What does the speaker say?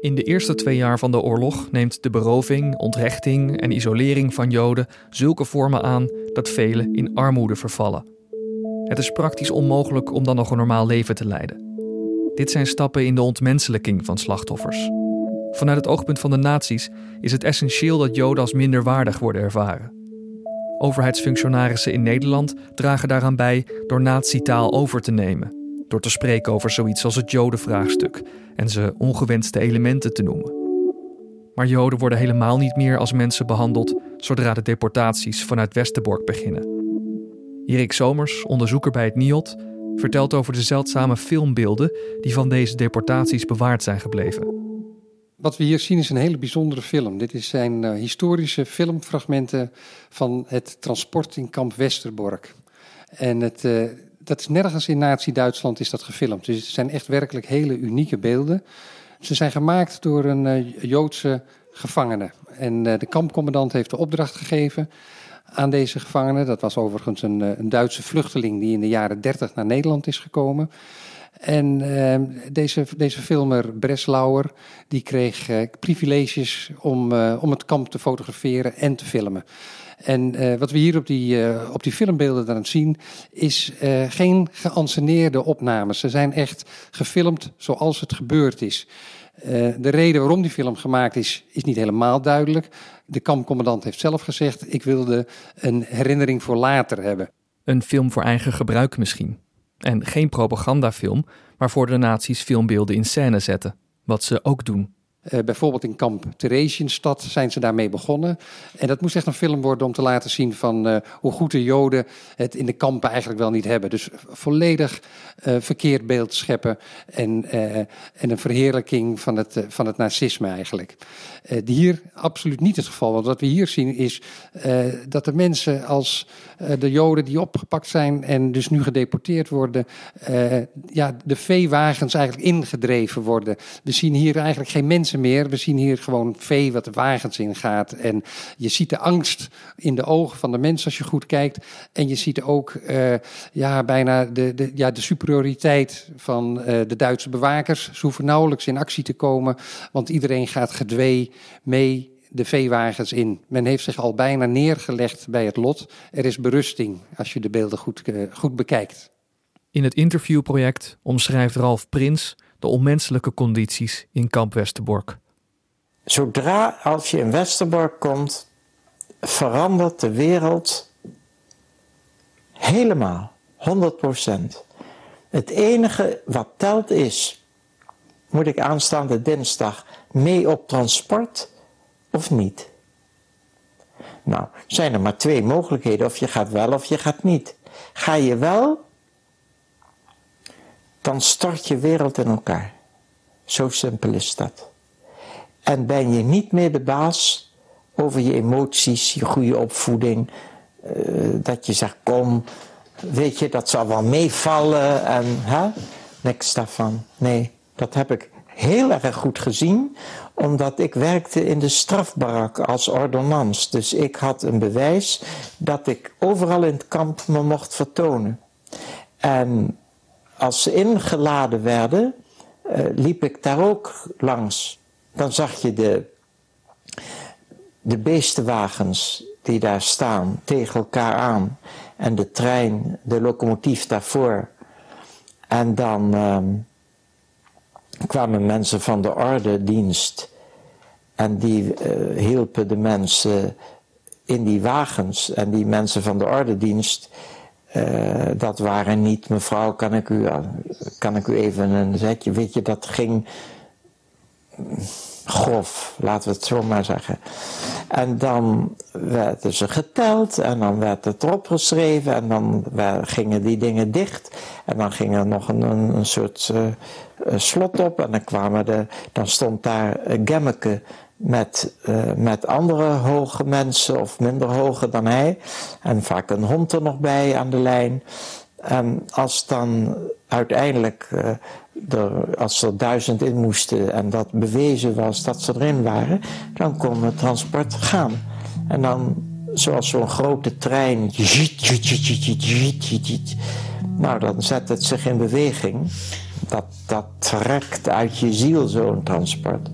In de eerste twee jaar van de oorlog neemt de beroving, ontrechting en isolering van Joden zulke vormen aan dat velen in armoede vervallen. Het is praktisch onmogelijk om dan nog een normaal leven te leiden. Dit zijn stappen in de ontmenselijking van slachtoffers. Vanuit het oogpunt van de nazi's is het essentieel dat Joden als minderwaardig worden ervaren. Overheidsfunctionarissen in Nederland dragen daaraan bij door nazi-taal over te nemen, door te spreken over zoiets als het Jodenvraagstuk en ze ongewenste elementen te noemen. Maar Joden worden helemaal niet meer als mensen behandeld zodra de deportaties vanuit Westerbork beginnen. Erik Somers, onderzoeker bij het NIOT, vertelt over de zeldzame filmbeelden die van deze deportaties bewaard zijn gebleven. Wat we hier zien is een hele bijzondere film. Dit zijn uh, historische filmfragmenten van het transport in kamp Westerbork. En het, uh, dat is nergens in Nazi-Duitsland is dat gefilmd. Dus het zijn echt werkelijk hele unieke beelden. Ze zijn gemaakt door een uh, Joodse gevangene. En de kampcommandant heeft de opdracht gegeven aan deze gevangenen. Dat was overigens een, een Duitse vluchteling die in de jaren 30 naar Nederland is gekomen. En uh, deze, deze filmer Breslauer, die kreeg privileges om, om het kamp te fotograferen en te filmen. En wat we hier op die, op die filmbeelden dan zien, is geen geanceneerde opnames. Ze zijn echt gefilmd zoals het gebeurd is. de reden waarom die film gemaakt is, is niet helemaal duidelijk. De kampcommandant heeft zelf gezegd: ik wilde een herinnering voor later hebben. Een film voor eigen gebruik misschien. En geen propagandafilm waarvoor de nazi's filmbeelden in scène zetten, wat ze ook doen. Uh, bijvoorbeeld in kamp Theresienstad zijn ze daarmee begonnen. En dat moest echt een film worden om te laten zien van uh, hoe goed de Joden het in de kampen eigenlijk wel niet hebben. Dus volledig uh, verkeerd beeld scheppen en, en een verheerlijking van het, van het nazisme eigenlijk. die hier absoluut niet het geval. Want wat we hier zien is dat de mensen als de Joden die opgepakt zijn en dus nu gedeporteerd worden, ja, de veewagens eigenlijk ingedreven worden. We zien hier eigenlijk geen mensen meer. We zien hier gewoon vee wat de wagens ingaat. En je ziet de angst in de ogen van de mensen als je goed kijkt. En je ziet ook uh, ja, bijna de, de, ja, de superioriteit van uh, de Duitse bewakers. Ze hoeven nauwelijks in actie te komen, want iedereen gaat gedwee mee de veewagens in. Men heeft zich al bijna neergelegd bij het lot. Er is berusting als je de beelden goed, uh, goed bekijkt. In het interviewproject omschrijft Ralf Prins de onmenselijke condities in kamp Westerbork. Zodra als je in Westerbork komt, verandert de wereld helemaal, 100%. Het enige wat telt is, moet ik aanstaande dinsdag mee op transport of niet? Nou, zijn er maar twee mogelijkheden, of je gaat wel of je gaat niet. Ga je wel, dan stort je wereld in elkaar. Zo simpel is dat. En ben je niet meer de baas over je emoties, je goede opvoeding, uh, dat je zegt kom, weet je, dat zal wel meevallen en hè? niks daarvan. Nee, dat heb ik heel erg goed gezien, omdat ik werkte in de strafbarak als ordonnans. Dus ik had een bewijs dat ik overal in het kamp me mocht vertonen. En als ze ingeladen werden, uh, liep ik daar ook langs. Dan zag je de, de beestenwagens die daar staan tegen elkaar aan. En de trein, de locomotief daarvoor. En dan uh, kwamen mensen van de ordendienst. En die uh, hielpen de mensen in die wagens. En die mensen van de ordendienst uh, dat waren niet, mevrouw, kan ik, u, kan ik u even een zetje, weet je, dat ging grof, laten we het zo maar zeggen. En dan werden ze geteld en dan werd het erop geschreven en dan gingen die dingen dicht. En dan ging er nog een, een, soort uh, slot op en dan, kwamen de, dan stond daar Gemmeke met, uh, met andere hoge mensen of minder hoge dan hij. En vaak een hond er nog bij aan de lijn. En als dan uiteindelijk, uh, er, als er duizend in moesten en dat bewezen was dat ze erin waren, dan kon het transport gaan. En dan, zoals zo'n grote trein, nou dan zet het zich in beweging. Dat, dat trekt uit je ziel zo'n transport.